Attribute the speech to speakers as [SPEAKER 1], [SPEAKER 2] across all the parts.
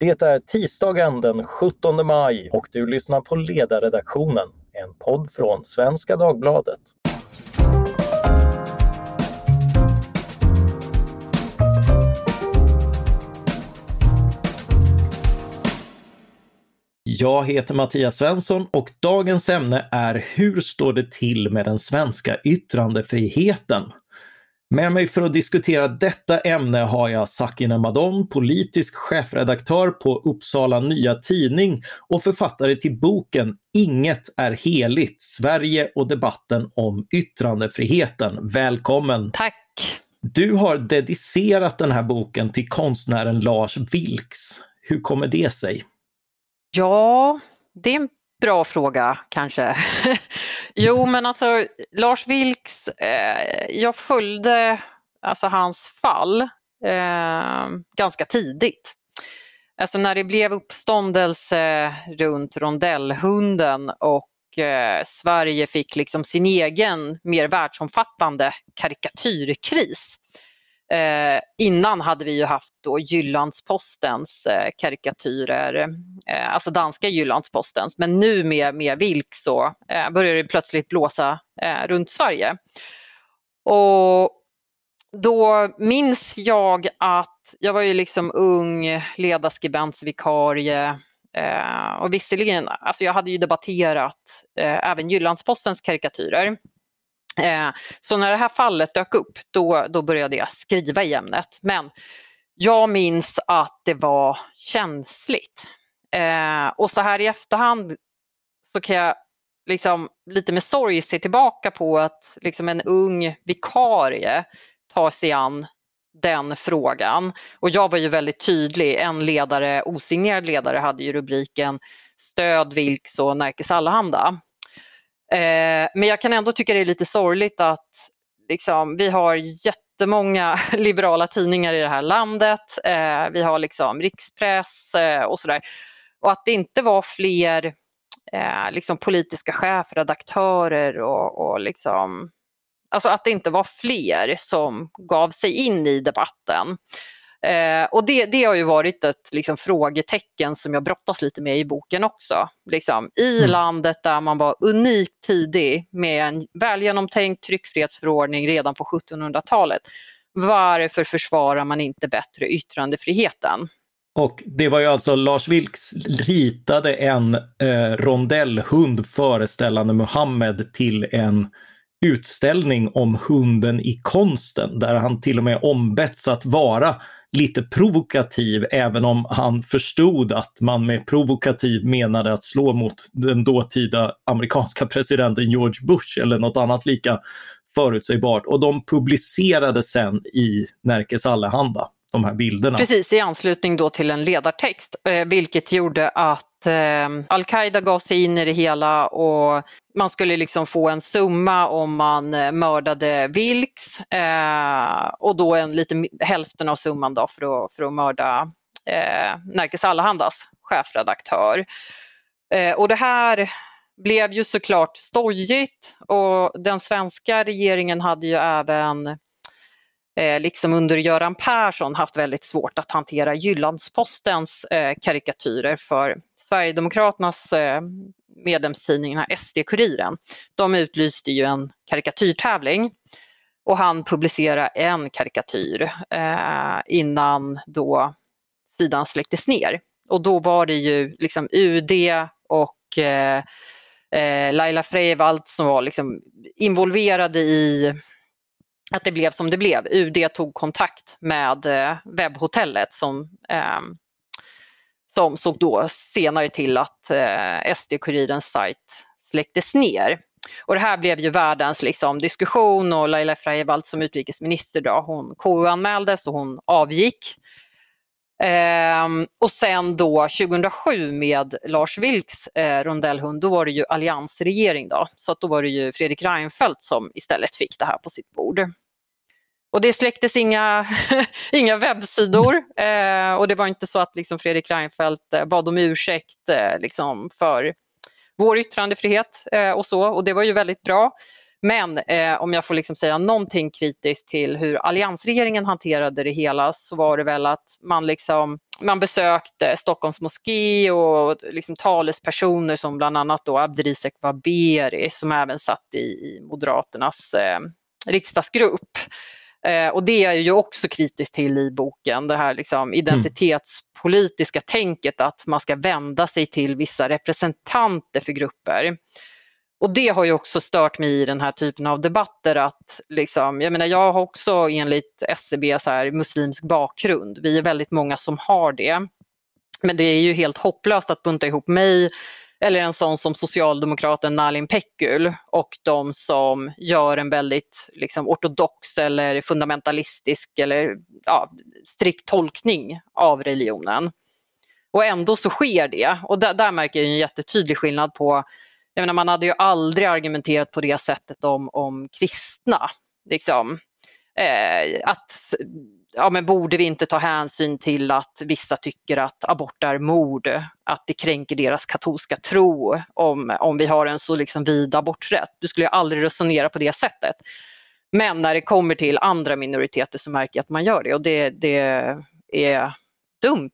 [SPEAKER 1] Det är tisdagen den 17 maj och du lyssnar på Ledarredaktionen, en podd från Svenska Dagbladet. Jag heter Mattias Svensson och dagens ämne är Hur står det till med den svenska yttrandefriheten? Med mig för att diskutera detta ämne har jag Sakine Madon, politisk chefredaktör på Uppsala Nya Tidning och författare till boken Inget är heligt, Sverige och debatten om yttrandefriheten. Välkommen!
[SPEAKER 2] Tack!
[SPEAKER 1] Du har dedicerat den här boken till konstnären Lars Vilks. Hur kommer det sig?
[SPEAKER 2] Ja, det är en bra fråga kanske. jo men alltså Lars Vilks, eh, jag följde alltså hans fall eh, ganska tidigt. Alltså när det blev uppståndelse runt rondellhunden och eh, Sverige fick liksom sin egen mer världsomfattande karikatyrkris Eh, innan hade vi ju haft då Jyllandspostens eh, karikatyrer, eh, alltså danska Jyllandspostens, men nu med, med Vilk så eh, börjar det plötsligt blåsa eh, runt Sverige. Och då minns jag att jag var ju liksom ung ledarskribentsvikarie eh, och visserligen, alltså jag hade ju debatterat eh, även Jyllandspostens karikatyrer Eh, så när det här fallet dök upp då, då började jag skriva i ämnet. Men jag minns att det var känsligt. Eh, och så här i efterhand så kan jag liksom lite med sorg se tillbaka på att liksom en ung vikarie tar sig an den frågan. Och jag var ju väldigt tydlig, en ledare, osignerad ledare hade ju rubriken Stöd Vilks och Närkes Allehanda. Eh, men jag kan ändå tycka det är lite sorgligt att liksom, vi har jättemånga liberala tidningar i det här landet. Eh, vi har liksom rikspress eh, och sådär. Och att det inte var fler eh, liksom politiska chefredaktörer och, och liksom Alltså att det inte var fler som gav sig in i debatten. Eh, och det, det har ju varit ett liksom, frågetecken som jag brottas lite med i boken också. Liksom, I mm. landet där man var unikt tidig med en välgenomtänkt tryckfrihetsförordning redan på 1700-talet. Varför försvarar man inte bättre yttrandefriheten?
[SPEAKER 1] Och det var ju alltså Lars Vilks ritade en eh, rondellhund föreställande Muhammed till en utställning om hunden i konsten där han till och med ombetts att vara lite provokativ, även om han förstod att man med provokativ menade att slå mot den dåtida amerikanska presidenten George Bush eller något annat lika förutsägbart. Och de publicerade sen i Närkes Allehanda, de här bilderna.
[SPEAKER 2] Precis, i anslutning då till en ledartext, eh, vilket gjorde att eh, Al-Qaida gav sig in i det hela och man skulle liksom få en summa om man eh, mördade Vilks eh, och då en lite hälften av summan då för att, för att mörda eh, Nerikes Allahandas chefredaktör. Eh, och det här blev ju såklart stojigt och den svenska regeringen hade ju även eh, liksom under Göran Persson haft väldigt svårt att hantera Jyllandspostens eh, karikatyrer för Sverigedemokraternas eh, medlemstidning, SD-Kuriren, de utlyste ju en karikatyrtävling och han publicerade en karikatyr eh, innan då sidan släcktes ner. Och då var det ju liksom UD och eh, eh, Laila Freivalds som var liksom involverade i att det blev som det blev. UD tog kontakt med eh, webbhotellet som eh, som såg då senare till att eh, SD-Kurirens sajt släcktes ner. Och det här blev ju världens liksom, diskussion och Laila Freivalds som utrikesminister då, hon KU-anmäldes och hon avgick. Ehm, och sen då 2007 med Lars Vilks eh, rondellhund, då var det ju alliansregering då. Så att då var det ju Fredrik Reinfeldt som istället fick det här på sitt bord. Och det släcktes inga, inga webbsidor eh, och det var inte så att liksom Fredrik Reinfeldt eh, bad om ursäkt eh, liksom för vår yttrandefrihet eh, och så och det var ju väldigt bra. Men eh, om jag får liksom säga någonting kritiskt till hur alliansregeringen hanterade det hela så var det väl att man liksom man besökte Stockholms moské och liksom talespersoner som bland annat då Abderizek Baberi som även satt i, i Moderaternas eh, riksdagsgrupp. Eh, och det är ju också kritiskt till i boken, det här liksom mm. identitetspolitiska tänket att man ska vända sig till vissa representanter för grupper. Och det har ju också stört mig i den här typen av debatter att liksom, jag menar jag har också enligt SCB så här muslimsk bakgrund. Vi är väldigt många som har det. Men det är ju helt hopplöst att bunta ihop mig eller en sån som socialdemokraten Nalin Pekgul och de som gör en väldigt liksom, ortodox eller fundamentalistisk eller ja, strikt tolkning av religionen. Och ändå så sker det och där, där märker jag en jättetydlig skillnad på jag menar, man hade ju aldrig argumenterat på det sättet om, om kristna. Liksom. Eh, att, ja, men borde vi inte ta hänsyn till att vissa tycker att abort är mord, att det kränker deras katolska tro om, om vi har en så liksom vid aborträtt. Du skulle ju aldrig resonera på det sättet. Men när det kommer till andra minoriteter så märker jag att man gör det och det, det är dumt.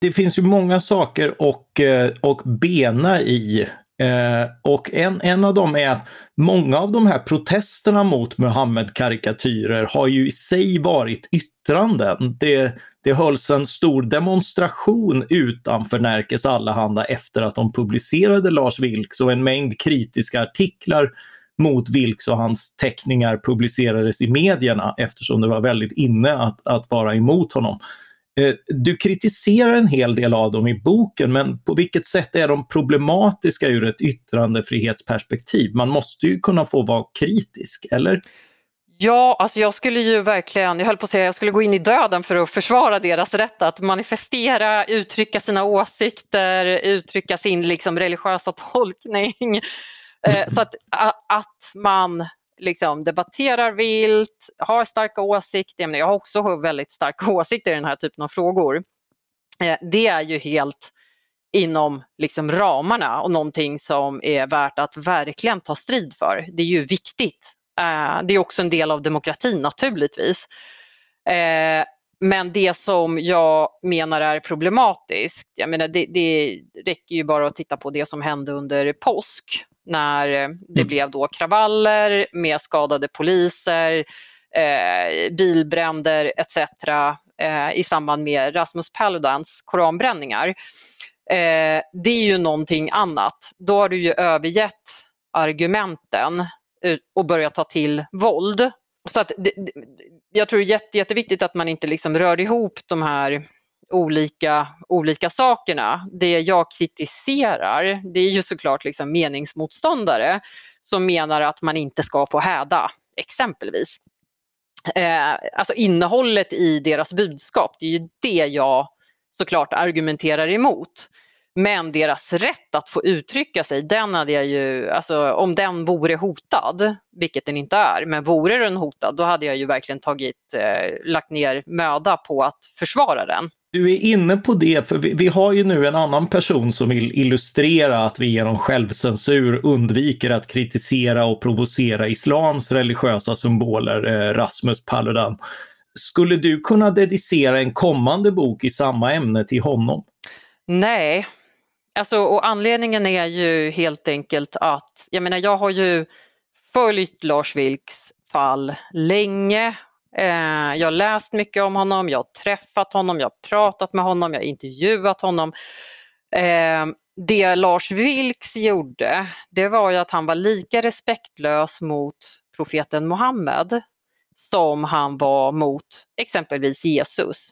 [SPEAKER 1] Det finns ju många saker och, eh, och bena i Eh, och en, en av dem är att många av de här protesterna mot Muhammed-karikatyrer har ju i sig varit yttranden. Det, det hölls en stor demonstration utanför Närkes Allehanda efter att de publicerade Lars Vilks och en mängd kritiska artiklar mot Vilks och hans teckningar publicerades i medierna eftersom det var väldigt inne att, att vara emot honom. Eh, du kritiserar en hel del av dem i boken, men på vilket sätt är de problematiska ur ett yttrandefrihetsperspektiv? Man måste ju kunna få vara kritisk, eller?
[SPEAKER 2] Ja, alltså jag skulle ju verkligen, jag höll på att säga, jag skulle gå in i döden för att försvara deras rätt att manifestera, uttrycka sina åsikter, uttrycka sin liksom religiösa tolkning. Mm. Så att, att man liksom debatterar vilt, har starka åsikter. Jag har också väldigt starka åsikter i den här typen av frågor. Eh, det är ju helt inom liksom ramarna och någonting som är värt att verkligen ta strid för. Det är ju viktigt. Eh, det är också en del av demokratin naturligtvis. Eh, men det som jag menar är problematiskt, jag menar det, det räcker ju bara att titta på det som hände under påsk när eh, det mm. blev då kravaller med skadade poliser, eh, bilbränder etc. Eh, i samband med Rasmus Paludans koranbränningar. Eh, det är ju någonting annat. Då har du ju övergett argumenten och börjat ta till våld. Så att det, jag tror det är jätte, jätteviktigt att man inte liksom rör ihop de här olika, olika sakerna. Det jag kritiserar det är ju såklart liksom meningsmotståndare som menar att man inte ska få häda, exempelvis. Eh, alltså innehållet i deras budskap, det är ju det jag såklart argumenterar emot. Men deras rätt att få uttrycka sig, den hade jag ju, alltså om den vore hotad, vilket den inte är, men vore den hotad, då hade jag ju verkligen tagit, eh, lagt ner möda på att försvara den.
[SPEAKER 1] Du är inne på det, för vi, vi, har ju nu en annan person som vill illustrera att vi genom självcensur undviker att kritisera och provocera islams religiösa symboler, eh, Rasmus Paludan. Skulle du kunna dedicera en kommande bok i samma ämne till honom?
[SPEAKER 2] Nej, alltså och anledningen är ju helt enkelt att, jag menar jag har ju följt Lars Vilks fall länge Eh, jag har läst mycket om honom, jag har träffat honom, jag har pratat med honom, jag har intervjuat honom. Eh, det Lars Vilks gjorde, det var ju att han var lika respektlös mot profeten Muhammed som han var mot exempelvis Jesus.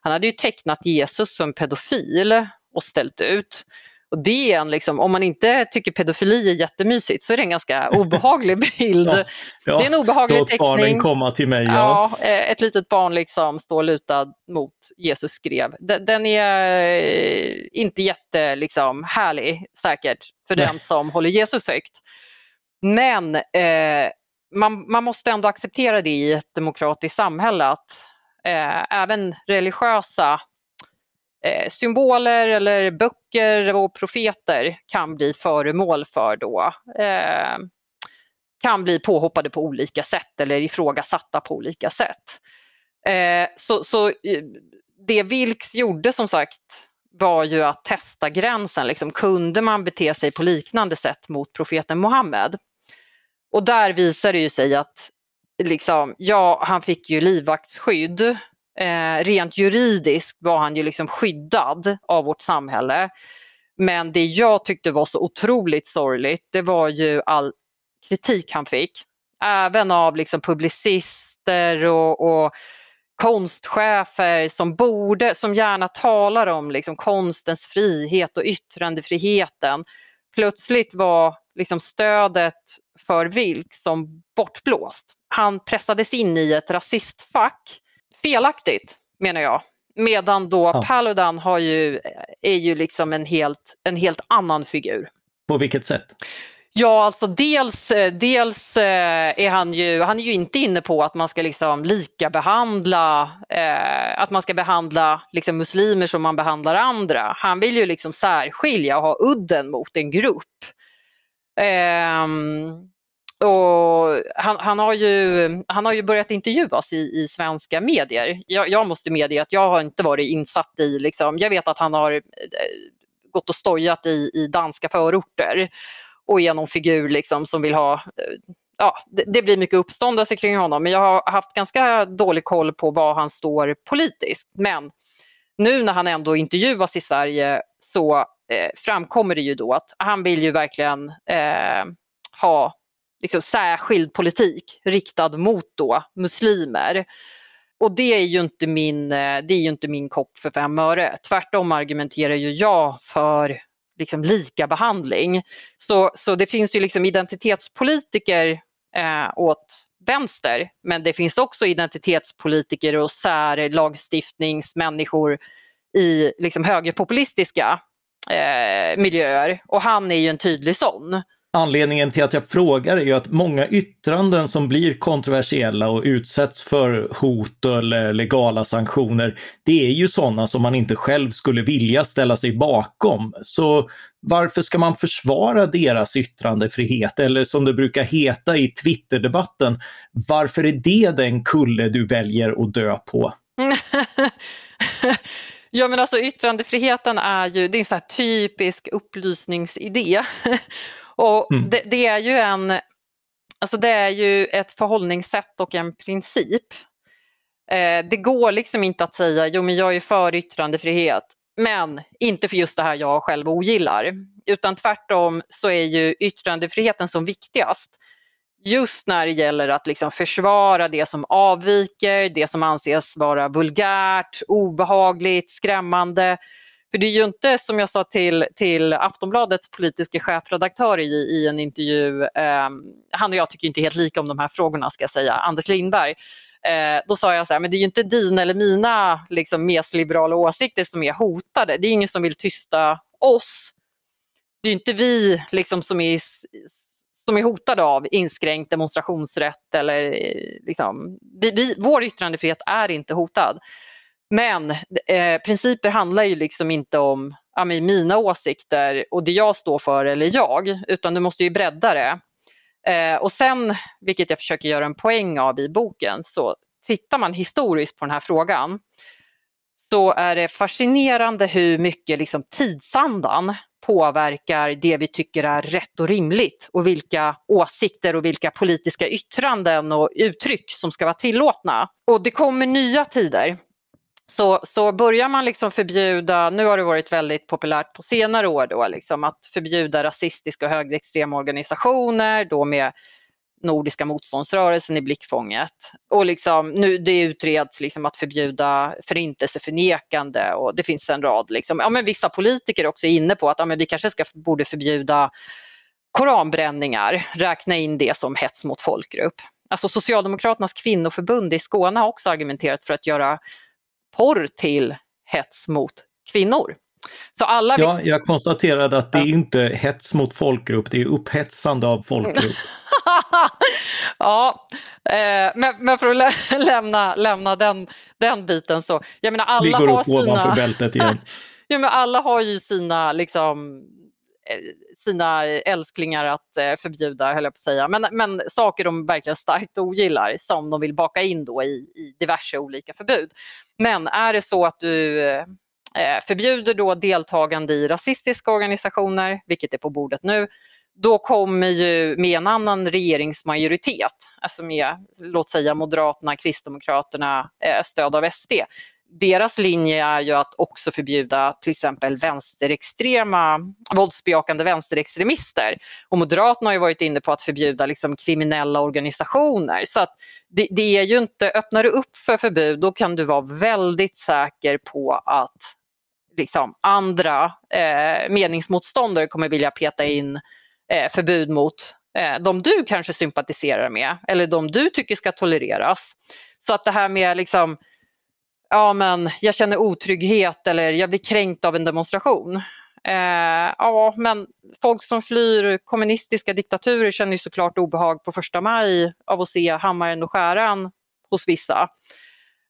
[SPEAKER 2] Han hade ju tecknat Jesus som pedofil och ställt ut. Och det är en, liksom, om man inte tycker pedofili är jättemysigt så är det en ganska obehaglig bild. ja, ja, det är en obehaglig låt teckning. barnen
[SPEAKER 1] komma till mig.
[SPEAKER 2] Ja. ja. Eh, ett litet barn liksom står lutad mot Jesus skrev. Den är eh, inte jätte liksom, härlig säkert för Nej. den som håller Jesus högt. Men eh, man, man måste ändå acceptera det i ett demokratiskt samhälle att eh, även religiösa eh, symboler eller böcker och profeter kan bli föremål för då eh, kan bli påhoppade på olika sätt eller ifrågasatta på olika sätt. Eh, så, så eh, det Vilks gjorde som sagt var ju att testa gränsen. Liksom, kunde man bete sig på liknande sätt mot profeten Muhammed? Och där visar det ju sig att liksom, ja, han fick ju livvaktsskydd. Eh, rent juridiskt var han ju liksom skyddad av vårt samhälle. Men det jag tyckte var så otroligt sorgligt, det var ju all kritik han fick. Även av liksom publicister och, och konstchefer som borde, som gärna talar om liksom konstens frihet och yttrandefriheten. Plötsligt var liksom stödet för Vilk som bortblåst. Han pressades in i ett rasistfack. Felaktigt menar jag. Medan då ja. Paludan har ju, är ju liksom en helt, en helt annan figur.
[SPEAKER 1] På vilket sätt?
[SPEAKER 2] Ja, alltså dels, dels eh, är han ju, han är ju inte inne på att man ska liksom lika behandla, eh, att man ska behandla liksom muslimer som man behandlar andra. Han vill ju liksom särskilja och ha udden mot en grupp. Eh, och han, han, har ju, han har ju börjat intervjuas i, i svenska medier. Jag, jag, måste medge att jag har inte varit insatt i, liksom, jag vet att han har eh, gått och stojat i, i danska förorter och är någon figur liksom som vill ha eh, Ja, det, det blir mycket uppståndelse kring honom men jag har haft ganska dålig koll på var han står politiskt. Men nu när han ändå intervjuas i Sverige så eh, framkommer det ju då att han vill ju verkligen eh, ha liksom, särskild politik riktad mot då muslimer. Och det är ju inte min, eh, det är ju inte min kopp för fem öre. Tvärtom argumenterar ju jag för liksom lika behandling. Så, så det finns ju liksom identitetspolitiker eh, åt vänster men det finns också identitetspolitiker och särlagstiftningsmänniskor i liksom högerpopulistiska eh, miljöer och han är ju en tydlig sån.
[SPEAKER 1] Anledningen till att jag frågar är ju att många yttranden som blir kontroversiella och utsätts för hot eller legala sanktioner, det är ju sådana som man inte själv skulle vilja ställa sig bakom. Så varför ska man försvara deras yttrandefrihet? Eller som det brukar heta i Twitterdebatten, varför är det den kulle du väljer att dö på?
[SPEAKER 2] Ja men alltså yttrandefriheten är ju, det är en sån typisk upplysningsidé. Och mm. det, det, är ju en, alltså det är ju ett förhållningssätt och en princip. Eh, det går liksom inte att säga, jo men jag är för yttrandefrihet, men inte för just det här jag själv ogillar. Utan tvärtom så är ju yttrandefriheten som viktigast just när det gäller att liksom försvara det som avviker, det som anses vara vulgärt, obehagligt, skrämmande för det är ju inte som jag sa till, till Aftonbladets politiska chefredaktör i, i en intervju, eh, han och jag tycker inte helt lika om de här frågorna ska jag säga, Anders Lindberg. Eh, då sa jag så här, men det är ju inte dina eller mina liksom, mesliberala åsikter som är hotade. Det är ingen som vill tysta oss. Det är inte vi liksom, som, är, som är hotade av inskränkt demonstrationsrätt eller eh, liksom, vi, vi, vår yttrandefrihet är inte hotad. Men eh, principer handlar ju liksom inte om ja, mina åsikter och det jag står för eller jag, utan du måste ju bredda det. Eh, och sen, vilket jag försöker göra en poäng av i boken, så tittar man historiskt på den här frågan så är det fascinerande hur mycket liksom tidsandan påverkar det vi tycker är rätt och rimligt och vilka åsikter och vilka politiska yttranden och uttryck som ska vara tillåtna. Och det kommer nya tider så, så börjar man liksom förbjuda, nu har det varit väldigt populärt på senare år då, liksom, att förbjuda rasistiska och högerextrema organisationer då med Nordiska motståndsrörelsen i blickfånget. Och liksom, nu, det utreds liksom att förbjuda förintelseförnekande och det finns en rad. Liksom. Ja, men vissa politiker är också inne på att ja, men vi kanske ska, borde förbjuda koranbränningar, räkna in det som hets mot folkgrupp. Alltså Socialdemokraternas kvinnoförbund i Skåne har också argumenterat för att göra porr till hets mot kvinnor.
[SPEAKER 1] Så alla vi... Ja, jag konstaterade att det är inte hets mot folkgrupp, det är upphetsande av folkgrupp.
[SPEAKER 2] ja, eh, men, men, för att lä lämna, lämna den, den biten så, jag menar alla
[SPEAKER 1] vi går
[SPEAKER 2] har
[SPEAKER 1] upp sina... ovanför bältet igen.
[SPEAKER 2] ja, men alla har ju sina liksom sina älsklingar att eh, förbjuda, höll jag på att säga. Men, men saker de verkligen starkt ogillar som de vill baka in då i, i diverse olika förbud. Men är det så att du eh, förbjuder då deltagande i rasistiska organisationer, vilket är på bordet nu, då kommer ju med en annan regeringsmajoritet, alltså med låt säga Moderaterna, Kristdemokraterna, eh, stöd av SD, deras linje är ju att också förbjuda till exempel vänsterextrema, våldsbejakande vänsterextremister. Och Moderaterna har ju varit inne på att förbjuda liksom kriminella organisationer. Så att det, det är ju inte, öppnar du upp för förbud då kan du vara väldigt säker på att liksom, andra eh, meningsmotståndare kommer vilja peta in eh, förbud mot eh, de du kanske sympatiserar med eller de du tycker ska tolereras. Så att det här med liksom ja men jag känner otrygghet eller jag blir kränkt av en demonstration. Eh, ja men folk som flyr kommunistiska diktaturer känner ju såklart obehag på första maj av att se hammaren och skäran hos vissa.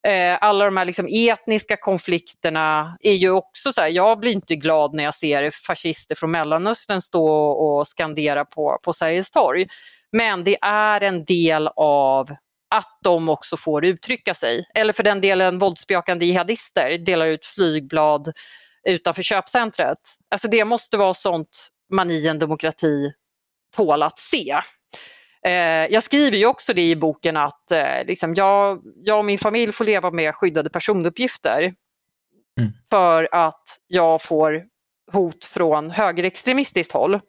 [SPEAKER 2] Eh, alla de här liksom etniska konflikterna är ju också så här, jag blir inte glad när jag ser fascister från Mellanöstern stå och skandera på, på Sergels torg. Men det är en del av att de också får uttrycka sig. Eller för den delen våldsbejakande jihadister delar ut flygblad utanför köpcentret. Alltså det måste vara sånt man i en demokrati tål att se. Eh, jag skriver ju också det i boken att eh, liksom jag, jag och min familj får leva med skyddade personuppgifter. Mm. För att jag får hot från högerextremistiskt håll.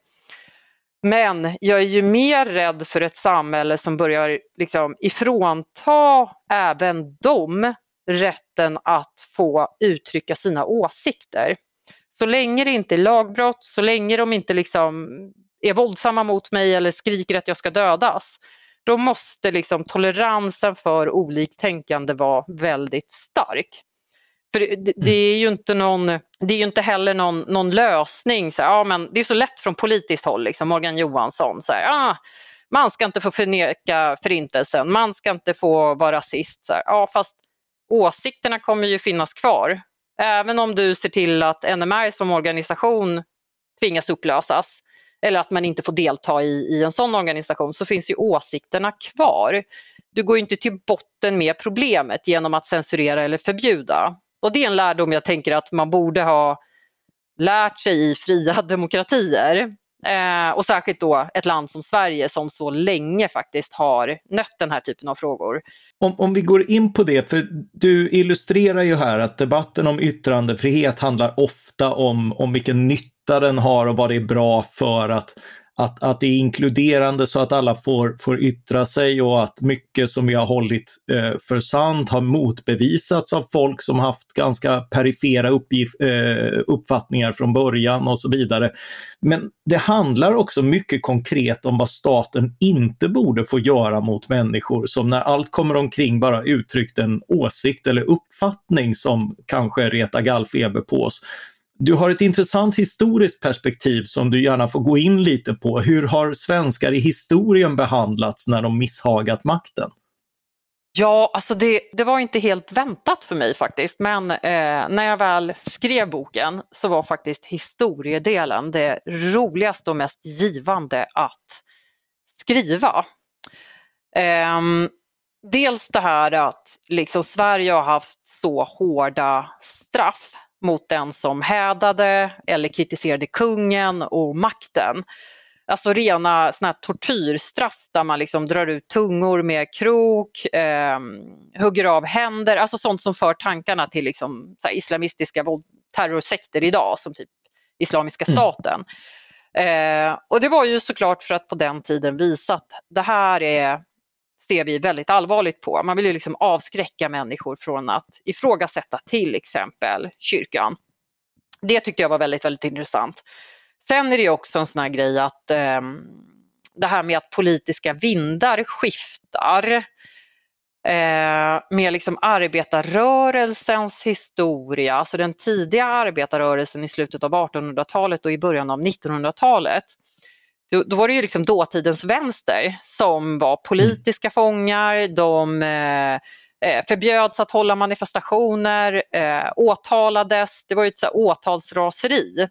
[SPEAKER 2] Men jag är ju mer rädd för ett samhälle som börjar liksom ifrånta även dem rätten att få uttrycka sina åsikter. Så länge det inte är lagbrott, så länge de inte liksom är våldsamma mot mig eller skriker att jag ska dödas, då måste liksom toleransen för oliktänkande vara väldigt stark. För det, det, mm. är ju inte någon, det är ju inte heller någon, någon lösning. Så här, ja, men det är så lätt från politiskt håll, liksom Morgan Johansson. Så här, ah, man ska inte få förneka förintelsen, man ska inte få vara rasist. Så här, ja, fast åsikterna kommer ju finnas kvar. Även om du ser till att NMR som organisation tvingas upplösas eller att man inte får delta i, i en sån organisation så finns ju åsikterna kvar. Du går inte till botten med problemet genom att censurera eller förbjuda. Och det är en lärdom jag tänker att man borde ha lärt sig i fria demokratier. Eh, och särskilt då ett land som Sverige som så länge faktiskt har nött den här typen av frågor.
[SPEAKER 1] Om, om vi går in på det, för du illustrerar ju här att debatten om yttrandefrihet handlar ofta om, om vilken nytta den har och vad det är bra för att att, att det är inkluderande så att alla får, får yttra sig och att mycket som vi har hållit eh, för sant har motbevisats av folk som haft ganska perifera uppgift, eh, uppfattningar från början och så vidare. Men det handlar också mycket konkret om vad staten inte borde få göra mot människor som när allt kommer omkring bara uttryckt en åsikt eller uppfattning som kanske retar gallfeber på oss du har ett intressant historiskt perspektiv som du gärna får gå in lite på. Hur har svenskar i historien behandlats när de misshagat makten?
[SPEAKER 2] Ja, alltså det, det var inte helt väntat för mig faktiskt, men eh, när jag väl skrev boken så var faktiskt historiedelen det roligaste och mest givande att skriva. Eh, dels det här att liksom Sverige har haft så hårda straff mot den som hädade eller kritiserade kungen och makten. Alltså rena såna tortyrstraff där man liksom drar ut tungor med krok, eh, hugger av händer, alltså sånt som för tankarna till liksom, islamistiska terrorsekter idag som typ Islamiska mm. staten. Mm. Eh, och det var ju såklart för att på den tiden visa att det här är ser vi väldigt allvarligt på. Man vill ju liksom avskräcka människor från att ifrågasätta till exempel kyrkan. Det tyckte jag var väldigt, väldigt intressant. Sen är det också en sån här grej att eh, det här med att politiska vindar skiftar eh, med liksom arbetarrörelsens historia, alltså den tidiga arbetarrörelsen i slutet av 1800-talet och i början av 1900-talet då, då var det ju liksom dåtidens vänster som var politiska mm. fångar, de eh, eh, förbjöds att hålla manifestationer, eh, åtalades, det var ju ett så åtalsraseri.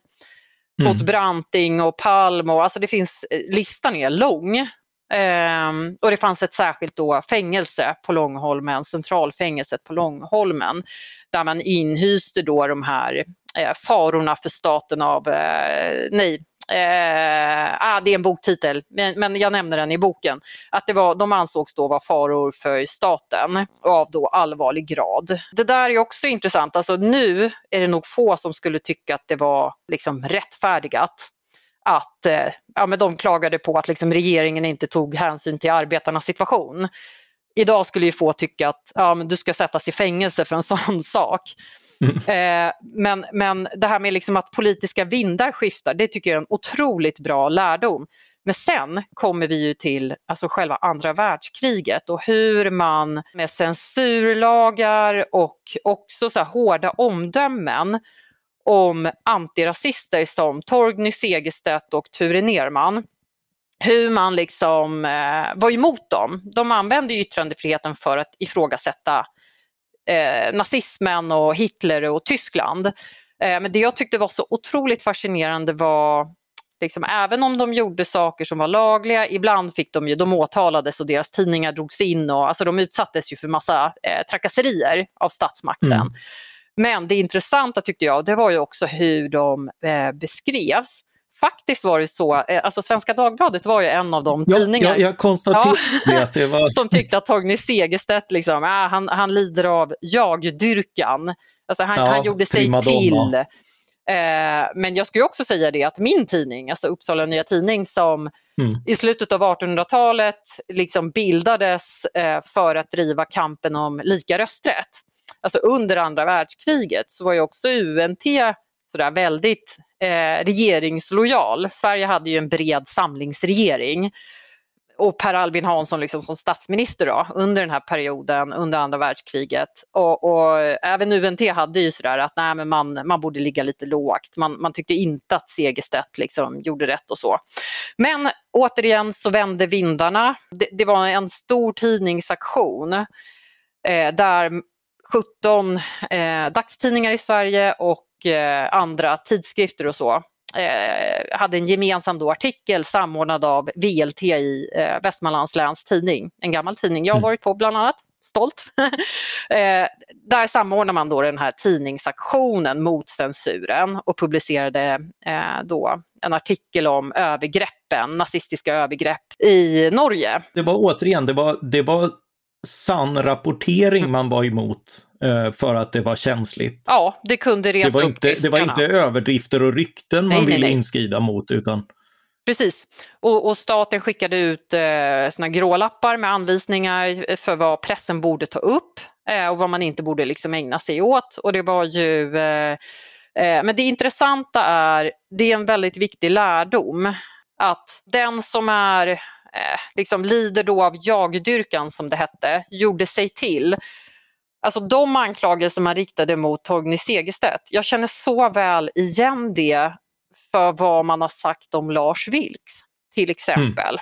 [SPEAKER 2] mm. mot Branting och Palm och alltså det finns, eh, listan är lång. Um, och det fanns ett särskilt då fängelse på Långholmen, centralfängelset på Långholmen, där man inhyste då de här eh, farorna för staten av, eh, nej, Eh, ah, det är en boktitel, men, men, jag nämner den i boken. Att det var, de ansågs då vara faror för staten av då allvarlig grad. Det där är också intressant. Alltså, nu är det nog få som skulle tycka att det var liksom rättfärdigat att eh, ja, men de klagade på att liksom regeringen inte tog hänsyn till arbetarnas situation. Idag skulle ju få tycka att ja, men du ska sättas i fängelse för en sån sak. Mm. Eh, men, men det här med liksom att politiska vindar skiftar, det tycker jag är en otroligt bra lärdom. Men sen kommer vi ju till alltså själva andra världskriget och hur man med censurlagar och också så hårda omdömen om antirasister som Torgny Segerstedt och Ture Nerman. Hur man liksom eh, var emot dem. De använde yttrandefriheten för att ifrågasätta eh, nazismen och Hitler och Tyskland. Eh, men det jag tyckte var så otroligt fascinerande var Liksom, även om de gjorde saker som var lagliga, ibland fick de ju, de åtalades och deras tidningar drogs in och alltså de utsattes ju för massa eh, trakasserier av statsmakten. Mm. Men det intressanta tyckte jag, det var ju också hur de eh, beskrevs. Faktiskt var det så, eh, alltså Svenska Dagbladet var ju en av de ja, tidningar
[SPEAKER 1] jag, jag konstaterade ja, det var...
[SPEAKER 2] som tyckte att Torgny Segerstedt liksom, äh, han, han lider av jag-dyrkan. Alltså han, ja, han gjorde sig till. Eh, men jag skulle också säga det att min tidning, alltså Uppsala Nya Tidning som mm. i slutet av 1800-talet liksom bildades eh, för att driva kampen om lika rösträtt alltså under andra världskriget så var ju också UNT sådär väldigt eh, regeringslojal. Sverige hade ju en bred samlingsregering och Per Albin Hansson liksom som statsminister då, under den här perioden under andra världskriget. Och, och även UNT hade ju sådär att nej, men man, man borde ligga lite lågt. Man, man tyckte inte att Segerstedt liksom gjorde rätt och så. Men återigen så vände vindarna. Det, det var en stor tidningsaktion eh, där 17 eh, dagstidningar i Sverige och andra tidskrifter och så eh, hade en gemensam då artikel samordnad av VLT i eh, Västmanlands läns tidning, en gammal tidning jag har mm. varit på bland annat. Stolt. eh, där samordnar man då den här tidningsaktionen mot censuren och publicerade eh, då en artikel om övergreppen, nazistiska övergrepp i Norge.
[SPEAKER 1] Det var återigen, det var, det var sann rapportering mm. man var emot eh, för att det var känsligt.
[SPEAKER 2] Ja, det kunde reta
[SPEAKER 1] det var inte, Det var inte överdrifter och rykten nej, man ville nej, nej. inskrida mot utan
[SPEAKER 2] Precis. Och, och, staten skickade ut eh, såna grålappar med anvisningar för vad pressen borde ta upp eh, och vad man inte borde liksom ägna sig åt. Och det var ju eh, eh men det intressanta är, det är en väldigt viktig lärdom, att den som är eh, liksom lider då av jagdyrkan som det hette, gjorde sig till. Alltså de anklagelser man riktade mot Torgny Segerstedt, jag känner så väl igen det för vad man har sagt om Lars Vilks till exempel. Mm.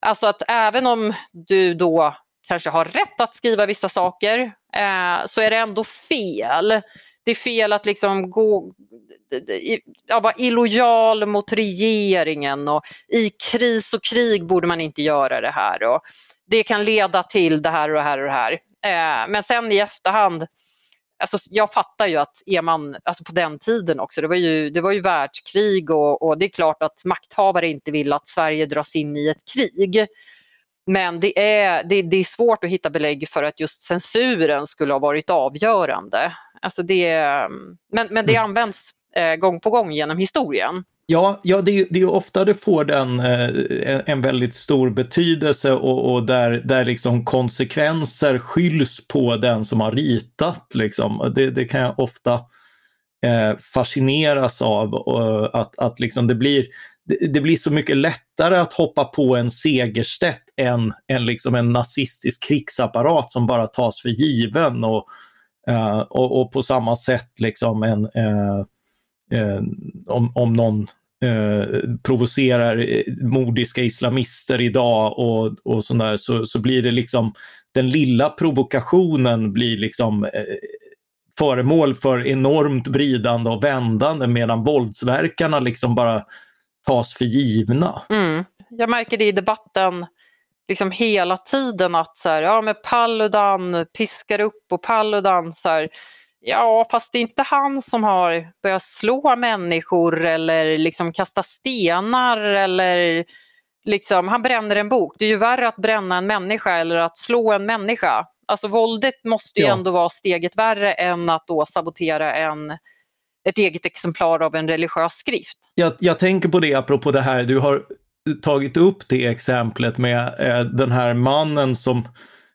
[SPEAKER 2] Alltså att även om du då kanske har rätt att skriva vissa saker eh, så är det ändå fel. Det är fel att liksom gå, ja, vara illojal mot regeringen och i kris och krig borde man inte göra det här. Och det kan leda till det här och det här och det här. Eh, men sen i efterhand, alltså jag fattar ju att är man, alltså på den tiden också, det var ju, det var ju världskrig och, och det är klart att makthavare inte vill att Sverige dras in i ett krig. Men det är, det, det, är svårt att hitta belägg för att just censuren skulle ha varit avgörande. Alltså det, men, men det mm. används eh, gång på gång genom historien.
[SPEAKER 1] Ja, ja det, är, det är ofta det får den eh, en väldigt stor betydelse och, och, där, där liksom konsekvenser skylls på den som har ritat. Liksom. Det, det kan jag ofta eh, fascineras av. Och att, att liksom det, blir, det, det, blir så mycket lättare att hoppa på en Segerstedt än, än liksom en nazistisk krigsapparat som bara tas för given. Och, eh, och, och, på samma sätt liksom en eh, eh, om, om någon eh, provocerar eh, mordiska islamister idag och, och sådär så, så blir det liksom den lilla provokationen blir liksom eh, föremål för enormt vridande och vändande medan våldsverkarna liksom bara tas för givna.
[SPEAKER 2] Mm. Jag märker det i debatten liksom hela tiden att så här, ja, men Paludan piskar upp och Paludan så här, ja fast det är inte han som har börjat slå människor eller liksom kasta stenar eller liksom, han bränner en bok. Det är ju värre att bränna en människa eller att slå en människa. Alltså våldet måste ju ja. ändå vara steget värre än att då sabotera en, ett eget exemplar av en religiös skrift.
[SPEAKER 1] Jag, jag tänker på det apropå det här, du har tagit upp det exemplet med eh, den här mannen som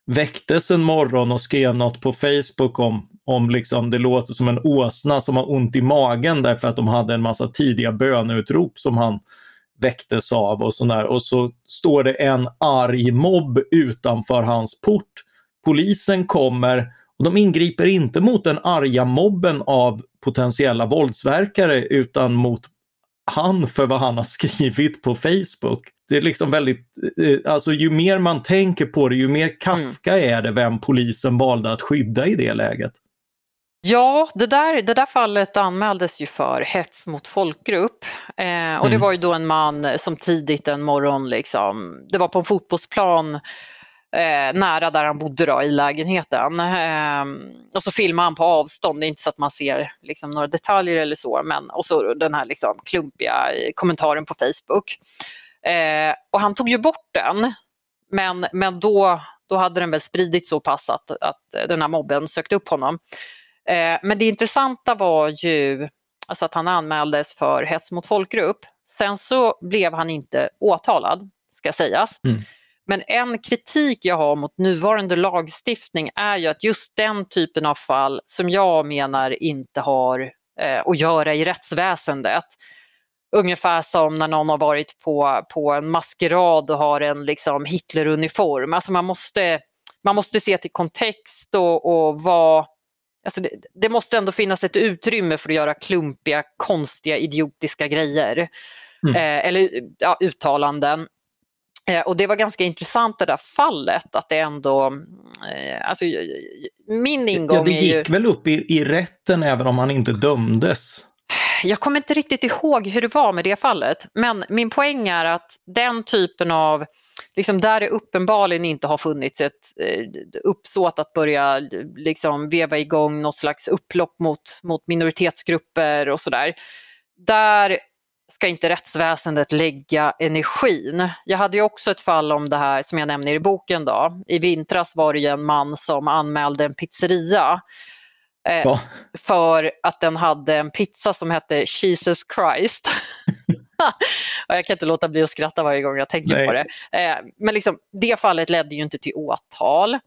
[SPEAKER 1] väcktes en morgon och skrev något på Facebook om, om liksom, det låter som en åsna som har ont i magen därför att de hade en massa tidiga böneutrop som han väcktes av och sådär. Och så står det en arg mobb utanför hans port. Polisen kommer och de ingriper inte mot den arga mobben av potentiella våldsverkare utan mot han för vad han har skrivit på Facebook. Det är liksom väldigt, eh, alltså ju mer man tänker på det, ju mer Kafka mm. är det vem polisen valde att skydda i det läget.
[SPEAKER 2] Ja, det där, det där fallet anmäldes ju för hets mot folkgrupp. Eh, och det mm. var ju då en man som tidigt en morgon, liksom, det var på en fotbollsplan eh, nära där han bodde då, i lägenheten. Eh, och så filmar han på avstånd, det är inte så att man ser liksom, några detaljer eller så, men och så den här liksom, klumpiga kommentaren på Facebook. Eh, och han tog ju bort den, men, men då, då hade den väl spridits så pass att, att den här mobben sökte upp honom. Eh, men det intressanta var ju alltså att han anmäldes för hets mot folkgrupp. Sen så blev han inte åtalad, ska sägas. Mm. Men en kritik jag har mot nuvarande lagstiftning är ju att just den typen av fall som jag menar inte har eh, att göra i rättsväsendet. Ungefär som när någon har varit på, på en maskerad och har en liksom Hitleruniform. Alltså man måste, man måste se till kontext och, och vad Alltså det, det, måste ändå finnas ett utrymme för att göra klumpiga, konstiga, idiotiska grejer. Mm. Eh, eller ja, uttalanden. Eh, och det var ganska intressant det där fallet att det ändå, eh, alltså min ingång ja,
[SPEAKER 1] det gick ju... väl upp i, i rätten även om han inte dömdes?
[SPEAKER 2] Jag kommer inte riktigt ihåg hur det var med det fallet, men min poäng är att den typen av liksom där det uppenbarligen inte har funnits ett eh, uppsåt att börja liksom veva igång något slags upplopp mot, mot minoritetsgrupper och sådär. Där ska inte rättsväsendet lägga energin. Jag hade ju också ett fall om det här som jag nämner i boken. Då. I vintras var det en man som anmälde en pizzeria eh, för att den hade en pizza som hette Jesus Christ. jag kan inte låta bli att skratta varje gång jag tänker Nej. på det. Eh, men liksom, det fallet ledde ju inte till åtal.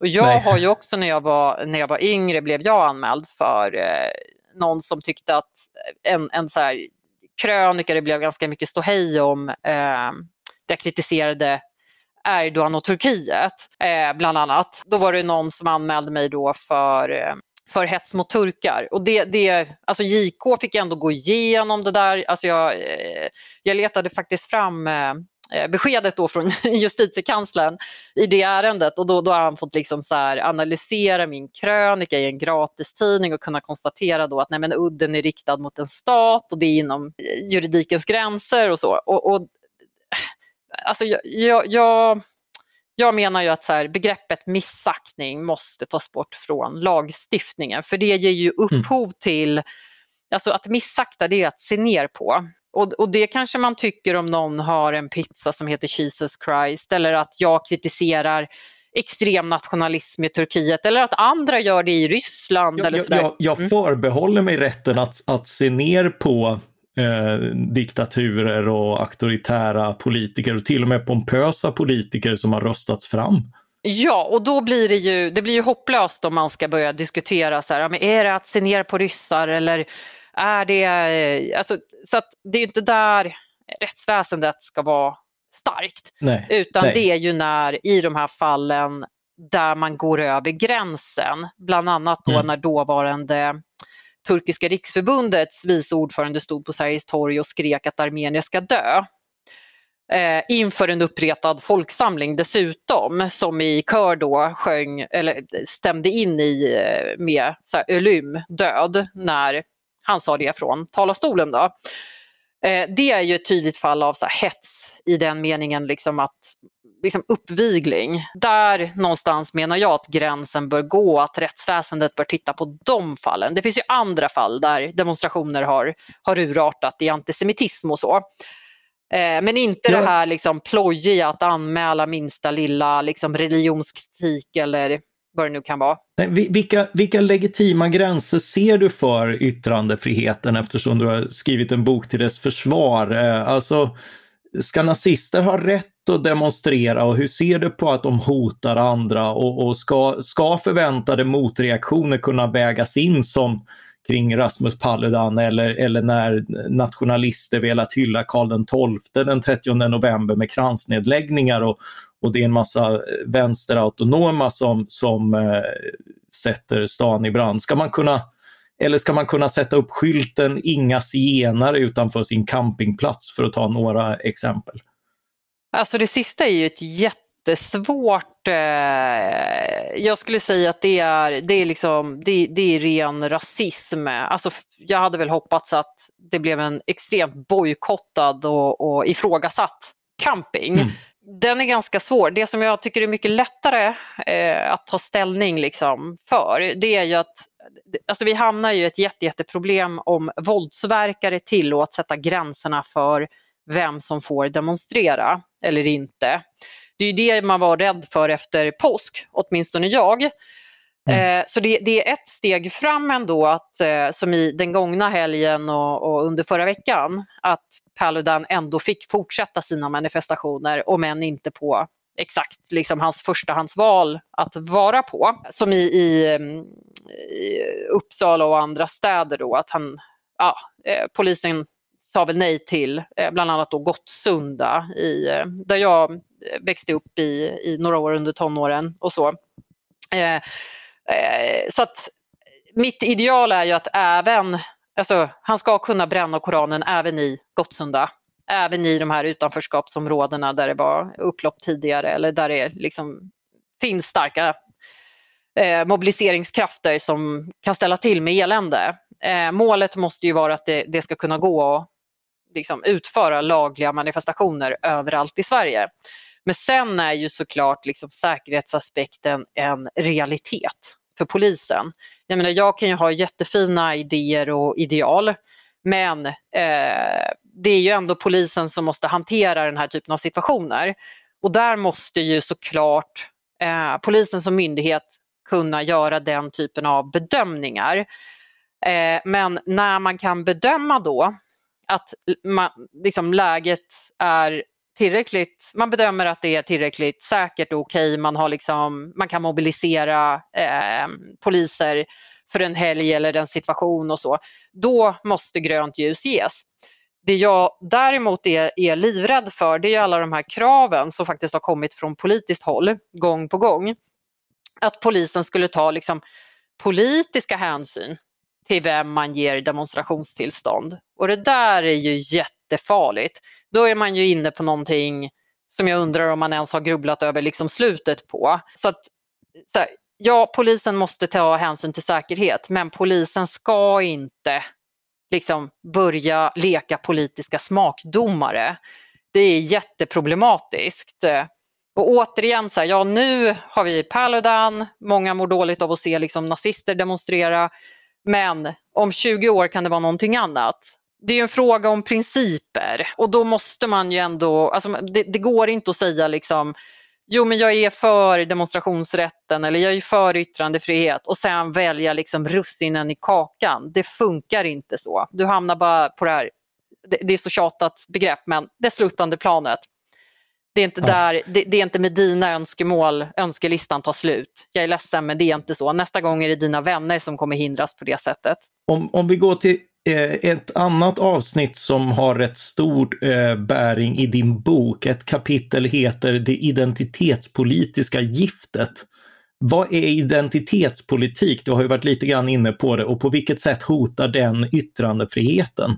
[SPEAKER 2] Och jag Nej. har ju också när jag, var, när jag var yngre blev jag anmäld för eh, någon som tyckte att en, en så här krönika det blev ganska mycket ståhej om eh, där jag kritiserade Erdogan och Turkiet eh, bland annat. Då var det någon som anmälde mig då för eh, för hets mot turkar. Och det, det, alltså JK fick ändå gå igenom det där. Alltså jag, eh, jag letade faktiskt fram eh, eh, beskedet då från justitiekanslern i det ärendet och då, då har han fått liksom så analysera min krönika i en gratistidning och kunna konstatera då att nej men udden är riktad mot en stat och det är inom juridikens gränser och så. Och, och alltså jag, jag, jag jag menar ju att så här, begreppet missaktning måste tas bort från lagstiftningen för det ger ju mm. upphov mm. till, alltså att missakta det är att se ner på. Och, och, det kanske man tycker om någon har en pizza som heter Jesus Christ eller att jag kritiserar extrem nationalism i Turkiet eller att andra gör det i Ryssland. Jag, eller
[SPEAKER 1] jag, jag, mm. förbehåller mig rätten att, att se ner på eh, diktaturer och auktoritära politiker och till och med pompösa politiker som har röstats fram.
[SPEAKER 2] Ja, och då blir det ju, det blir ju hopplöst om man ska börja diskutera så här, men är det att se ner på ryssar eller är det, eh, alltså, så att det är inte där rättsväsendet ska vara starkt. Nej, utan nej. det är ju när i de här fallen där man går över gränsen, bland annat då mm. när dåvarande Turkiska riksförbundets vice ordförande stod på Sveriges torg och skrek att Armenien ska dö. eh, inför en uppretad folksamling dessutom som i kör då sjöng eller stämde in i eh, med så här, Ölym död när han sa det från talarstolen. Då. Eh, det är ju ett tydligt fall av så här, hets i den meningen liksom att liksom uppvigling. Där någonstans menar jag att gränsen bör gå, att rättsväsendet bör titta på de fallen. Det finns ju andra fall där demonstrationer har, har urartat i antisemitism och så. Eh, men inte ja. det här liksom plojiga att anmäla minsta lilla liksom religionskritik eller vad det nu kan vara.
[SPEAKER 1] Vilka, vilka legitima gränser ser du för yttrandefriheten eftersom du har skrivit en bok till dess försvar? Eh, alltså, ska nazister ha rätt att demonstrera och hur ser du på att de hotar andra och, och ska, ska förväntade motreaktioner kunna vägas in som kring Rasmus Paludan eller, eller när nationalister velat hylla Karl XII den 30 november med kransnedläggningar och, och det är en massa vänsterautonoma som, som eh, sätter stan i brand. Ska man kunna, eller ska man kunna sätta upp skylten “Inga zigenare” utanför sin campingplats för att ta några exempel?
[SPEAKER 2] Alltså det sista är ju ett jättesvårt, eh, jag skulle säga att det är, det är, liksom, det, det, är ren rasism. Alltså, jag hade väl hoppats att det blev en extremt bojkottad och, och ifrågasatt camping. Mm. Den är ganska svår. Det som jag tycker är mycket lättare eh, att ta ställning liksom för det är ju att alltså vi hamnar i ett jätte, jätteproblem om våldsverkare tillåts sätta gränserna för vem som får demonstrera eller inte. Det är det man var rädd för efter påsk, åtminstone jag. Mm. Eh, så det, det, är ett steg fram ändå, att, eh, som i den gångna helgen och, och, under förra veckan, att Paludan ändå fick fortsätta sina manifestationer, om än inte på exakt liksom hans förstahandsval att vara på. Som i, i, i Uppsala och andra städer då, att han, ja, eh, polisen sa väl nej till eh, bland annat då Gottsunda i, eh, där jag växte upp i, i några år under tonåren och så. Eh, eh, så att mitt ideal är ju att även, alltså han ska kunna bränna Koranen även i Gottsunda. Även i de här utanförskapsområdena där det var upplopp tidigare eller där det liksom finns starka eh, mobiliseringskrafter som kan ställa till med elände. Eh, målet måste ju vara att det, det ska kunna gå att liksom utföra lagliga manifestationer överallt i Sverige. Men sen är ju såklart liksom säkerhetsaspekten en realitet för polisen. Jag menar, jag kan ju ha jättefina idéer och ideal men eh, det är ju ändå polisen som måste hantera den här typen av situationer. Och där måste ju såklart eh, polisen som myndighet kunna göra den typen av bedömningar. Eh, men när man kan bedöma då att man, liksom, läget är tillräckligt, man bedömer att det är tillräckligt säkert och okej, man, har liksom, man kan mobilisera eh, poliser för en helg eller en situation och så, då måste grönt ljus ges. Det jag däremot är, är livrädd för det är alla de här kraven som faktiskt har kommit från politiskt håll gång på gång. Att polisen skulle ta liksom politiska hänsyn till vem man ger demonstrationstillstånd. Och det där är ju jättefarligt. Då är man ju inne på någonting som jag undrar om man ens har grubblat över liksom slutet på. Så att, så här, ja, polisen måste ta hänsyn till säkerhet men polisen ska inte liksom börja leka politiska smakdomare. Det är jätteproblematiskt. Och återigen, så här, ja nu har vi Paludan, många mår dåligt av att se liksom, nazister demonstrera. Men om 20 år kan det vara någonting annat. Det är en fråga om principer och då måste man ju ändå, alltså det, det går inte att säga liksom jo men jag är för demonstrationsrätten eller jag är för yttrandefrihet och sen välja liksom russinen i kakan. Det funkar inte så. Du hamnar bara på det här, det, det är så tjatat begrepp men det sluttande planet. Det är inte, där, det, det, är inte med dina önskemål önskelistan tar slut. Jag är ledsen men det är inte så. Nästa gång är det dina vänner som kommer hindras på det sättet.
[SPEAKER 1] Om, om vi går till eh, ett annat avsnitt som har rätt stor eh, bäring i din bok. Ett kapitel heter Det identitetspolitiska giftet. Vad är identitetspolitik? Du har ju varit lite grann inne på det och på vilket sätt hotar den yttrandefriheten?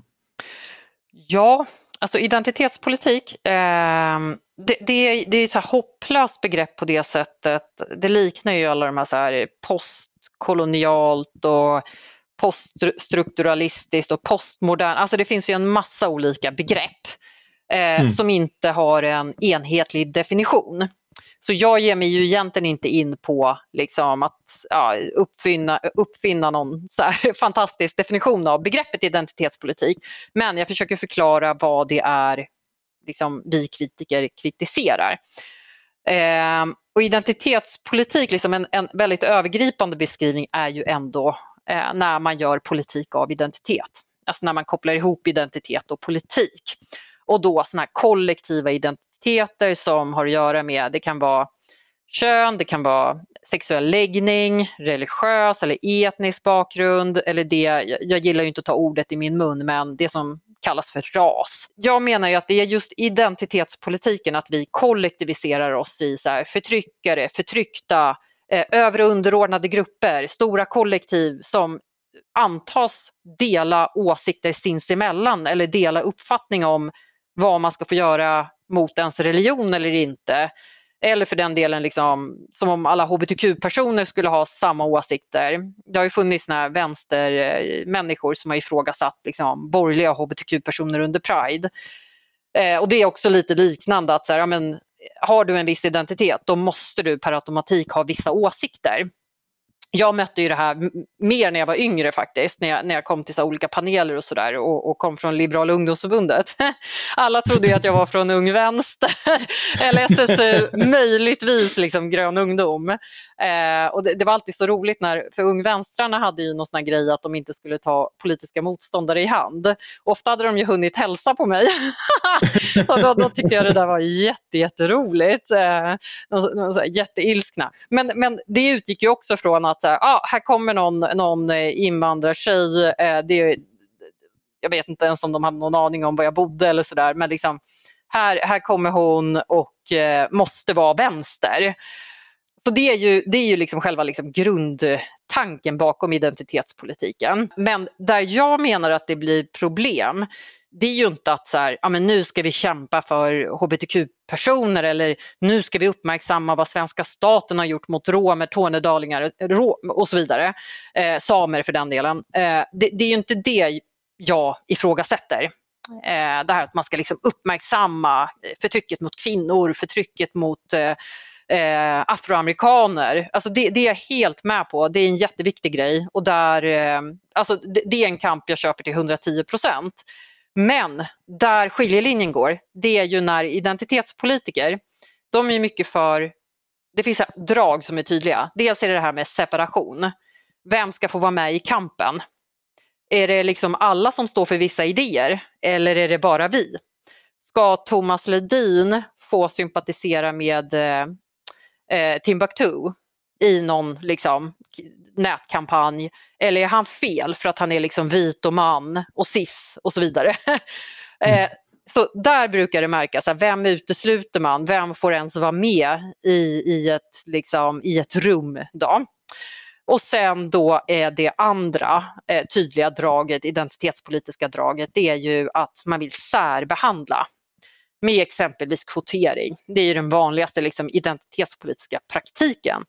[SPEAKER 2] Ja, Alltså identitetspolitik, eh, det, det, det, är ett så hopplöst begrepp på det sättet. Det liknar ju alla de här, så här postkolonialt och poststrukturalistiskt och postmodern. Alltså det finns ju en massa olika begrepp eh, mm. som inte har en enhetlig definition. Så jag ger mig ju egentligen inte in på liksom, att ja, uppfinna, uppfinna någon så fantastisk definition av begreppet identitetspolitik. Men jag försöker förklara vad det är liksom, vi kritiker kritiserar. Eh, och identitetspolitik, liksom en, en, väldigt övergripande beskrivning är ju ändå eh, när man gör politik av identitet. Alltså när man kopplar ihop identitet och politik. Och då sådana här kollektiva identiteter som har att göra med, det kan vara kön, det kan vara sexuell läggning, religiös eller etnisk bakgrund eller det, jag gillar ju inte att ta ordet i min mun, men det som kallas för ras. Jag menar ju att det är just identitetspolitiken, att vi kollektiviserar oss i så här förtryckare, förtryckta, eh, över och underordnade grupper, stora kollektiv som antas dela åsikter sinsemellan eller dela uppfattning om vad man ska få göra mot ens religion eller inte. Eller för den delen liksom, som om alla hbtq-personer skulle ha samma åsikter. Det har ju funnits såna vänstermänniskor eh, som har ifrågasatt liksom, borgerliga hbtq-personer under Pride. Eh, och det är också lite liknande att så här, ja, men, har du en viss identitet då måste du per automatik ha vissa åsikter jag mötte ju det här mer när jag var yngre faktiskt, när jag, när jag kom till så olika paneler och sådär och, och, kom från Liberala ungdomsförbundet. Alla trodde ju att jag var från Ung Vänster eller SSU, möjligtvis liksom Grön Ungdom. Eh, och det, det, var alltid så roligt när, för Ung Vänstrarna hade ju någon sån här grej att de inte skulle ta politiska motståndare i hand. Ofta hade de ju hunnit hälsa på mig. och då, då tyckte jag det där var jätte, jätteroligt. Eh, de, de, de, jätteilskna. Men, men det utgick ju också från att ah, här kommer någon, någon eh, invandrartjej. Eh, det, jag vet inte ens om de hade någon aning om var jag bodde eller sådär. Men liksom, här, här kommer hon och eh, måste vara vänster. Så det är ju, det är ju liksom själva liksom grundtanken bakom identitetspolitiken. Men där jag menar att det blir problem, det är ju inte att så här, ja, men nu ska vi kämpa för hbtq-personer eller nu ska vi uppmärksamma vad svenska staten har gjort mot romer, tornedalingar och så vidare. Eh, samer för den delen. Eh, det, det, är ju inte det jag ifrågasätter. Eh, det här att man ska liksom uppmärksamma eh, förtrycket mot kvinnor, förtrycket mot eh, eh, afroamerikaner. Alltså det, det, är jag helt med på. Det är en jätteviktig grej och där, eh, alltså det, det, är en kamp jag köper till 110 procent. Men där skiljelinjen går, det är ju när identitetspolitiker, de är mycket för, det finns drag som är tydliga. Dels är det det här med separation. Vem ska få vara med i kampen? Är det liksom alla som står för vissa idéer eller är det bara vi? Ska Thomas Ledin få sympatisera med eh, eh Timbuktu i någon liksom, nätkampanj? Eller är han fel för att han är liksom vit och man och cis och så vidare? Mm. eh, så där brukar det märkas, vem utesluter man? Vem får ens vara med i, i, ett, liksom, i ett rum? Då? Och sen då är det andra eh, tydliga draget, identitetspolitiska draget, det är ju att man vill särbehandla med exempelvis kvotering. Det är ju den vanligaste liksom, identitetspolitiska praktiken.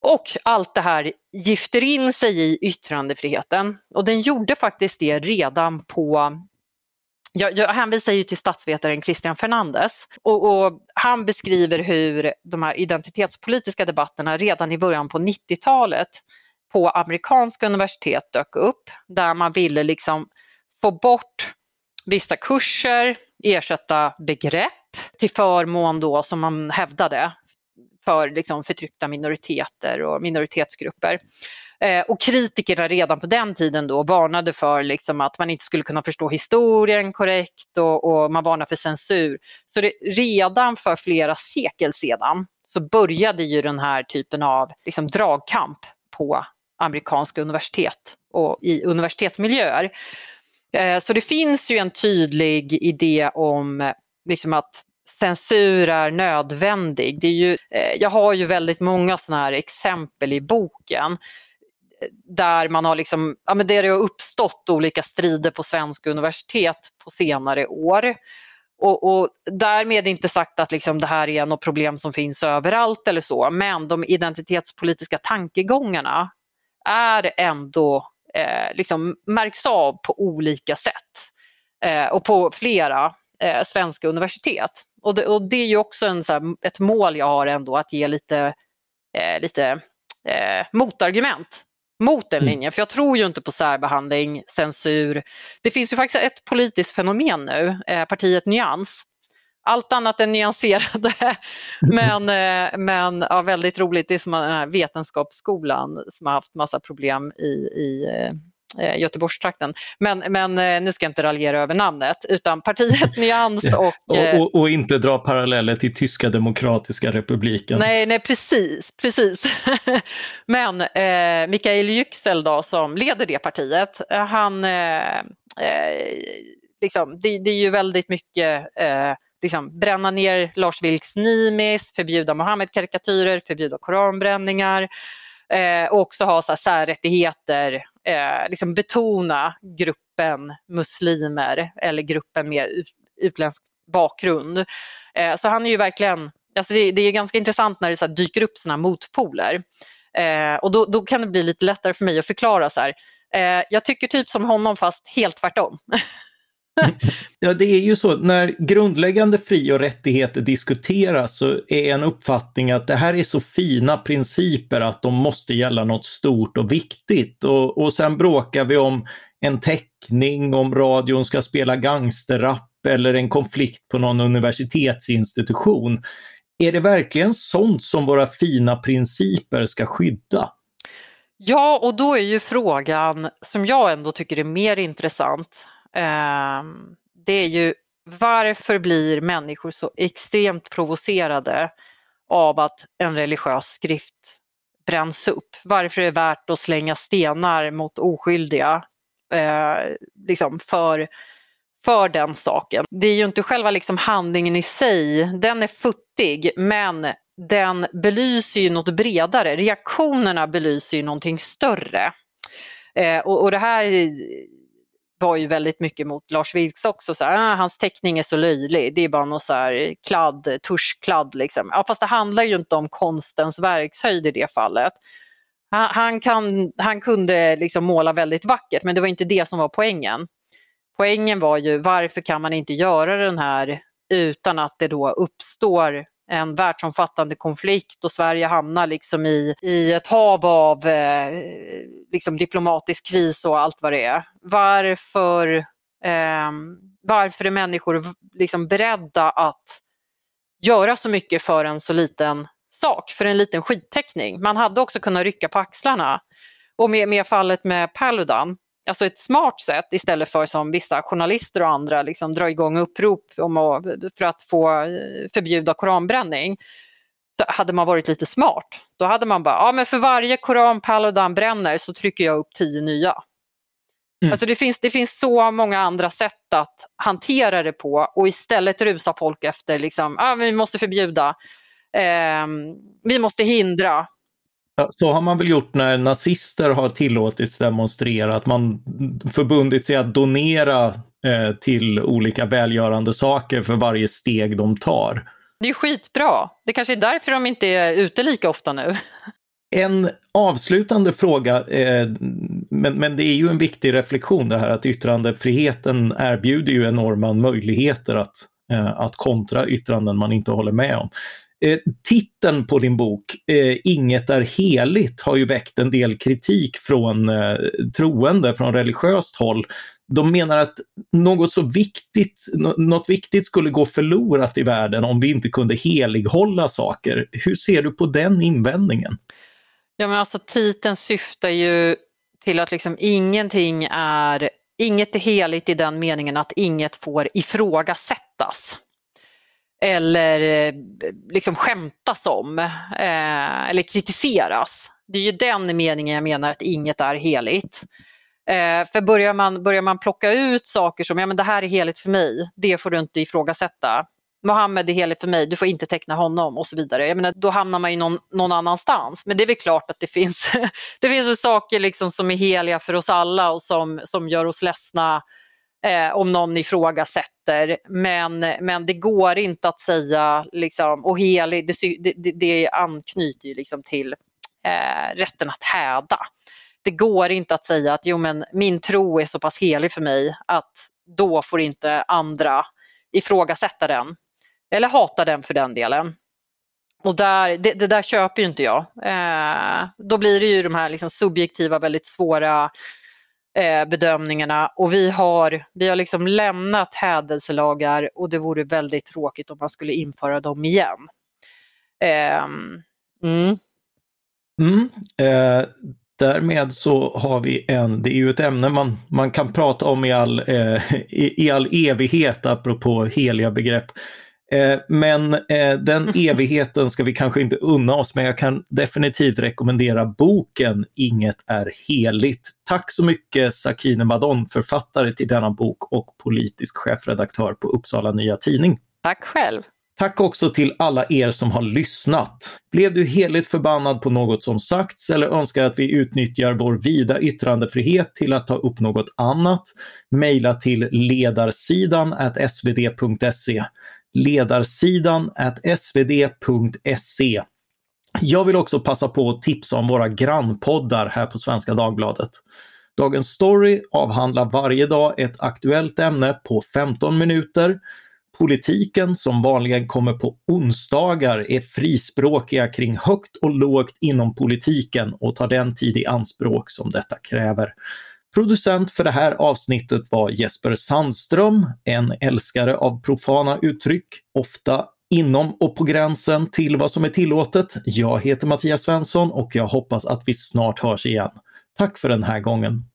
[SPEAKER 2] Och allt det här gifter in sig i yttrandefriheten. Och den gjorde faktiskt det redan på jag, jag hänvisar ju till statsvetaren Christian Fernandes. Och, och, han beskriver hur de här identitetspolitiska debatterna redan i början på 90-talet på amerikanska universitet dök upp. Där man ville liksom få bort vissa kurser, ersätta begrepp till förmån då som man hävdade för liksom förtryckta minoriteter och minoritetsgrupper. Eh, och kritikerna redan på den tiden då varnade för liksom att man inte skulle kunna förstå historien korrekt och, och man varnade för censur. Så det, redan för flera sekel sedan så började ju den här typen av liksom, dragkamp på amerikanska universitet och i universitetsmiljöer. Eh, så det finns ju en tydlig idé om eh, liksom att censur är nödvändig. Det är ju, eh, jag har ju väldigt många sådana här exempel i boken. Eh, där man har liksom, ja men det har uppstått olika strider på svenska universitet på senare år. Och, och därmed inte sagt att liksom det här är något problem som finns överallt eller så, men de identitetspolitiska tankegångarna är ändå, eh, liksom märks av på olika sätt eh, och på flera eh, svenska universitet. Och det, och det, är ju också en, så här, ett mål jag har ändå att ge lite, eh, lite eh, motargument mot den mm. linjen. För jag tror ju inte på särbehandling, censur. Det finns ju faktiskt ett politiskt fenomen nu, eh, partiet Nyans. Allt annat än nyanserade. men eh, men ja, väldigt roligt, det är som den här vetenskapsskolan som har haft massa problem i, i eh, Göteborgstrakten. Men, men eh, nu ska jag inte raljera över namnet, utan partiet Nyans och...
[SPEAKER 1] och, eh, och, och, inte dra paralleller till Tyska Demokratiska Republiken.
[SPEAKER 2] Nej, nej precis, precis. men eh, Mikael Yüksel då, som leder det partiet, eh, han... Eh, eh, liksom, det, det, är ju väldigt mycket liksom, bränna ner Lars Vilks Nimis, förbjuda Mohammed-karikatyrer, förbjuda koranbränningar eh, och också ha så här, särrättigheter eh, liksom betona gruppen muslimer eller gruppen med utländsk bakgrund. Eh, så han är ju verkligen, alltså det, det är ganska intressant när det så dyker upp sådana motpoler. Eh, och då, då, kan det bli lite lättare för mig att förklara så här. Eh, jag tycker typ som honom fast helt tvärtom.
[SPEAKER 1] ja, det är ju så, när grundläggande fri och rättigheter diskuteras så är en uppfattning att det här är så fina principer att de måste gälla något stort och viktigt. Och, och sen bråkar vi om en teckning, om radion ska spela gangsterrap eller en konflikt på någon universitetsinstitution. Är det verkligen sånt som våra fina principer ska skydda?
[SPEAKER 2] Ja, och då är ju frågan som jag ändå tycker är mer intressant. Ehm, det är ju varför blir människor så extremt provocerade av att en religiös skrift bränns upp? Varför är det värt att slänga stenar mot oskyldiga eh, liksom för, för den saken? Det är ju inte själva liksom handlingen i sig, den är futtig, men den belyser ju något bredare. Reaktionerna belyser ju någonting större. Eh, och, och det här var ju väldigt mycket mot Lars Vilks också. Så här, ah, hans teckning är så löjlig, det är bara någon så här kladd, tuschkladd. Liksom. Ja, fast det handlar ju inte om konstens verkshöjd i det fallet. Han, han, kan, han kunde liksom måla väldigt vackert men det var inte det som var poängen. Poängen var ju varför kan man inte göra den här utan att det då uppstår en världsomfattande konflikt och Sverige hamnar liksom i, i ett hav av eh, liksom diplomatisk kris och allt vad det är. Varför, eh, varför är människor liksom beredda att göra så mycket för en så liten sak, för en liten skidtäckning? Man hade också kunnat rycka på axlarna. Och med, med fallet med Paludan, alltså ett smart sätt istället för som vissa journalister och andra liksom dra igång upprop om att, för att få eh, förbjuda koranbränning. Så hade man varit lite smart, då hade man bara, ja men för varje koran Paludan bränner så trycker jag upp tio nya. Mm. Alltså det finns, det finns så många andra sätt att hantera det på och istället rusa folk efter, liksom, ah, vi måste förbjuda, eh, vi måste hindra,
[SPEAKER 1] så har man väl gjort när nazister har tillåtits demonstrera, att man förbundit sig att donera eh, till olika välgörande saker för varje steg de tar.
[SPEAKER 2] Det är skitbra. Det kanske är därför de inte är ute lika ofta nu.
[SPEAKER 1] En avslutande fråga, eh, men, men det är ju en viktig reflektion det här att yttrandefriheten erbjuder ju enorma möjligheter att, eh, att kontra yttranden man inte håller med om. Eh, titeln på din bok, eh, Inget är heligt, har ju väckt en del kritik från eh, troende, från religiöst håll. De menar att något så viktigt, något viktigt skulle gå förlorat i världen om vi inte kunde helighålla saker. Hur ser du på den invändningen?
[SPEAKER 2] Ja men alltså titeln syftar ju till att liksom ingenting är, inget är heligt i den meningen att inget får ifrågasättas eller eh, liksom skämtas om eh, eller kritiseras. Det är ju den meningen jag menar att inget är heligt. Eh, för börjar man, börjar man plocka ut saker som, ja men det här är heligt för mig, det får du inte ifrågasätta. Mohammed är helig för mig, du får inte teckna honom och så vidare. Jag menar, då hamnar man ju någon, någon annanstans. Men det är väl klart att det finns, det finns saker liksom som är heliga för oss alla och som, som gör oss ledsna eh, om någon ifrågasätter. Men, men det går inte att säga, liksom, och helig, det, det, det anknyter ju liksom till eh, rätten att häda. Det går inte att säga att jo, men min tro är så pass helig för mig att då får inte andra ifrågasätta den. Eller hata den för den delen. Och där, det, det där köper ju inte jag. Eh, då blir det ju de här liksom subjektiva, väldigt svåra eh, bedömningarna och vi har, vi har liksom lämnat hädelselagar och det vore väldigt tråkigt om man skulle införa dem igen. Eh, mm.
[SPEAKER 1] Mm, eh, därmed så har vi en, det är ju ett ämne man, man kan prata om i all, eh, i, i all evighet apropå heliga begrepp. Eh, men eh, den evigheten ska vi kanske inte unna oss, men jag kan definitivt rekommendera boken Inget är heligt. Tack så mycket Sakine Madon, författare till denna bok och politisk chefredaktör på Uppsala Nya Tidning.
[SPEAKER 2] Tack själv.
[SPEAKER 1] Tack också till alla er som har lyssnat. Blev du heligt förbannad på något som sagts eller önskar att vi utnyttjar vår vida yttrandefrihet till att ta upp något annat? Maila till ledarsidan svd.se ledarsidan svd.se. Jag vill också passa på att tipsa om våra grannpoddar här på Svenska Dagbladet. Dagens Story avhandlar varje dag ett aktuellt ämne på 15 minuter. Politiken, som vanligen kommer på onsdagar, är frispråkiga kring högt och lågt inom politiken och tar den tid i anspråk som detta kräver. Producent för det här avsnittet var Jesper Sandström, en älskare av profana uttryck, ofta inom och på gränsen till vad som är tillåtet. Jag heter Mattias Svensson och jag hoppas att vi snart hörs igen. Tack för den här gången.